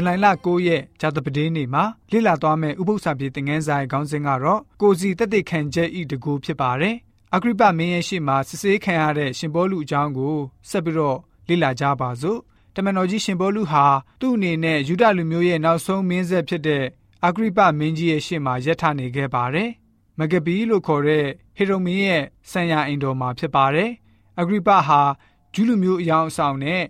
ဇူလိုင်လ9ရက်ဂျာတပဒေးနေ့မှာလေ့လာသွားမယ့်ဥပုသ္စာပြေသင်ခန်းစာရဲ့ခေါင်းစဉ်ကတော့ကိုစီတက်တဲ့ခံချက်ဤတကူဖြစ်ပါတယ်။အဂရိပမင်းရဲ့ရှေ့မှာစစ်ဆေးခံရတဲ့ရှင်ဘောလူအကြောင်းကိုဆက်ပြီးတော့လေ့လာကြပါစို့။တမန်တော်ကြီးရှင်ဘောလူဟာသူ့အနေနဲ့ယူဒလူမျိုးရဲ့နောက်ဆုံးမင်းဆက်ဖြစ်တဲ့အဂရိပမင်းကြီးရဲ့ရှေ့မှာရက်ထနေခဲ့ပါတယ်။မဂဘီလို့ခေါ်တဲ့ဟေရိုမင်းရဲ့ဆံရအိမ်တော်မှာဖြစ်ပါတယ်။အဂရိပဟာဂျူးလူမျိုးအယောင်အဆောင်နဲ့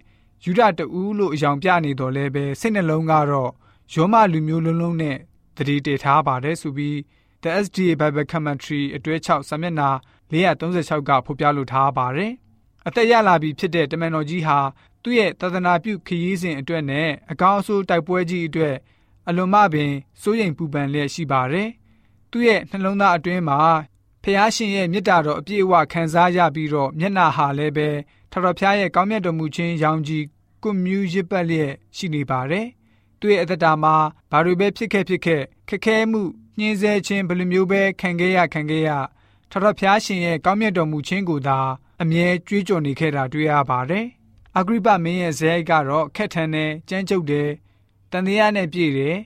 ယူဒတူးလို့အယောင်ပြနေတော်လဲပဲစိတ်နှလုံးကတော့ယောမလူမျိုးလုံးလုံးနဲ့တတိတည်ထားပါတယ်ဆိုပြီး The SDA Bible Commentary အတွဲ6စာမျက်နှာ436ကဖော်ပြလိုထားပါတယ်။အသက်ရလာပြီဖြစ်တဲ့တမန်တော်ကြီးဟာသူ့ရဲ့သာသနာပြုခရီးစဉ်အတွက်နဲ့အကောင်းအဆိုးတိုက်ပွဲကြီးအတွက်အလွန်မှပင်စိုးရိမ်ပူပန်လျက်ရှိပါတယ်။သူ့ရဲ့နှလုံးသားအတွင်းမှာဖះရှင်ရဲ့မေတ္တာတော်အပြည့်အဝခံစားရပြီးတော့မျက်နာဟာလည်းပဲ ထတော်ဖျားရဲ့ကောင်းမြတ်တော်မူခြင်းရောင်ကြီးကွန်မြူရစ်ပတ်လျက်ရှိနေပါတယ်။သူ့ရဲ့အသက်တာမှာဘာတွေပဲဖြစ်ခဲ့ဖြစ်ခဲ့ခက်ခဲမှုညှင်းဆဲခြင်းဘယ်လိုမျိုးပဲခံခဲ့ရခံခဲ့ရထတော်ဖျားရှင်ရဲ့ကောင်းမြတ်တော်မူခြင်းကိုသာအမြဲကြွေးကြော်နေခဲ့တာတွေ့ရပါတယ်။အဂရိပမင်းရဲ့ဇဲအိုက်ကတော့ခက်ထန်တယ်ကြမ်းကြုတ်တယ်တန်တရားနဲ့ပြည့်တယ်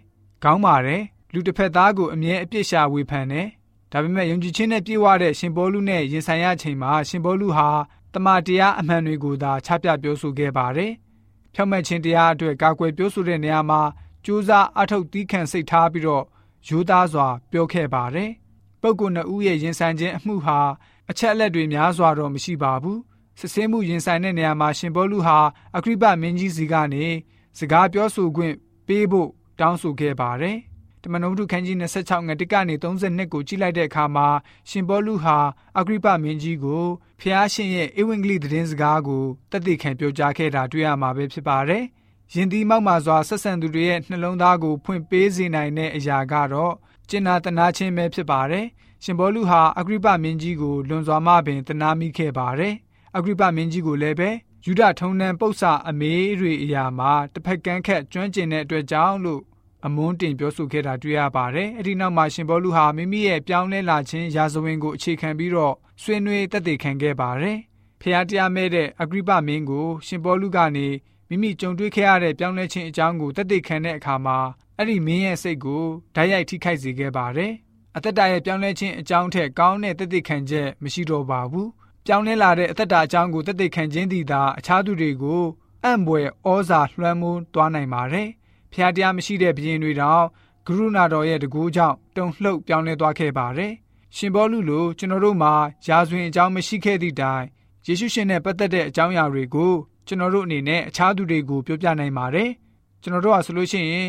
ခေါင်းပါတယ်လူတစ်ဖက်သားကိုအမြဲအပြစ်ရှာဝေဖန်တယ်ဒါပေမဲ့ယုံကြည်ခြင်းနဲ့ပြည့်ဝတဲ့ရှင်ဘောလူနဲ့ရင်ဆိုင်ရချိန်မှာရှင်ဘောလူဟာ တမန်တရားအမှန်တွေကိုသာချပြပြောဆိုခဲ့ပါတယ်။ဖြောင့်မတ်ခြင်းတရားအတွက်ကာကွယ်ပြောဆိုတဲ့နေရာမှာကြိုးစားအထောက်တီးခံစိတ်ထားပြီးတော့ယူသားစွာပြောခဲ့ပါတယ်။ပုဂ္ဂိုလ်နှစ်ဦးရဲ့ရင်ဆိုင်ခြင်းအမှုဟာအချက်အလက်တွေများစွာတော့မရှိပါဘူး။စစ်ဆေးမှုရင်ဆိုင်တဲ့နေရာမှာရှင်ဘောလူဟာအခရိပမင်းကြီးစီကနေစကားပြောဆိုခွင့်ပေးဖို့တောင်းဆိုခဲ့ပါတယ်။ တမန်တော်ဝတ္ထုခန်းကြီး26ငွေ1ကနေ32ကိုကြည့်လိုက်တဲ့အခါမှာရှင်ဘောလူဟာအဂရိပမင်းကြီးကိုဖျားရှင်ရဲ့ဧဝံဂေလိသတင်းစကားကိုတသက်ခံပြောကြားခဲ့တာတွေ့ရမှာပဲဖြစ်ပါတယ်။ယင်ဒီမောက်မာစွာဆက်ဆံသူတွေရဲ့နှလုံးသားကိုဖွင့်ပေးစေနိုင်တဲ့အရာကတော့ကျင်နာတနာခြင်းပဲဖြစ်ပါတယ်။ရှင်ဘောလူဟာအဂရိပမင်းကြီးကိုလွန်စွာမှပင်တနာမိခဲ့ပါတယ်။အဂရိပမင်းကြီးကိုလည်းပဲယူဒထုံနှံပု္ပ္ပာအမေးတွေအရာမှာတစ်ဖက်ကန်းခက်ကျွမ်းကျင်တဲ့အတွက်ကြောင့်လို့ အမွန်းတင်ပြောဆိုခဲ့တာတွေ့ရပါတယ်။အဲ့ဒီနောက်မှာရှင်ဘောလူဟာမိမိရဲ့ပြောင်းလဲလာခြင်းရာဇဝင်ကိုအခြေခံပြီးတော့ဆွေးနွေးတက်တည်ခံခဲ့ပါတယ်။ဖျားတရားမဲ့တဲ့အဂရိပမင်းကို ရှင်ဘောလူကနေမိမိကြုံတွေ့ခဲ့ရတဲ့ပြောင်းလဲခြင်းအကြောင်းကိုတက်တည်ခံတဲ့အခါမှာအဲ့ဒီမင်းရဲ့စိတ်ကိုဓာတ်ရိုက်ထိခိုက်စေခဲ့ပါတယ်။အသက်တာရဲ့ပြောင်းလဲခြင်းအကြောင်းထက်ကောင်းတဲ့တက်တည်ခံချက်မရှိတော့ပါဘူး။ပြောင်းလဲလာတဲ့အသက်တာအကြောင်းကိုတက်တည်ခံခြင်းသည်သာအခြားသူတွေကိုအံ့ဘွယ်ဩဇာလွှမ်းမိုးသွားနိုင်ပါတယ်။ ဖျားတရားမရှိတဲ့ဘုရင်တွေတောင်ဂရုဏာတော်ရဲ့တကူကြောင့်တုံလှုပ်ပြောင်းလဲသွားခဲ့ပါတယ်။ရှင်ဘောလူလိုကျွန်တော်တို့မှာယာဇဝင်အကြောင်းမရှိခဲ့သည့်တိုင်ယေရှုရှင်နဲ့ပတ်သက်တဲ့အကြောင်းအရာတွေကိုကျွန်တော်တို့အနေနဲ့အခြားသူတွေကိုပြောပြနိုင်ပါတယ်။ကျွန်တော်တို့ကဆိုလို့ရှိရင်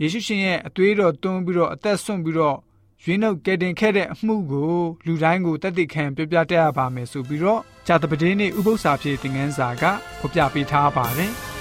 ယေရှုရှင်ရဲ့အသွေးတော်သွန်းပြီးတော့အသက်ဆွန့်ပြီးတော့ရွေးနှုတ်ကယ်တင်ခဲ့တဲ့အမှုကိုလူတိုင်းကိုတသက်ခံပြောပြတတ်ရပါမယ်ဆိုပြီးတော့ဂျာတပဒေးနေ့ဥပု္ပ္ပစာဖြစ်တဲ့ငန်းစာကဖော်ပြပေးထားပါတယ်။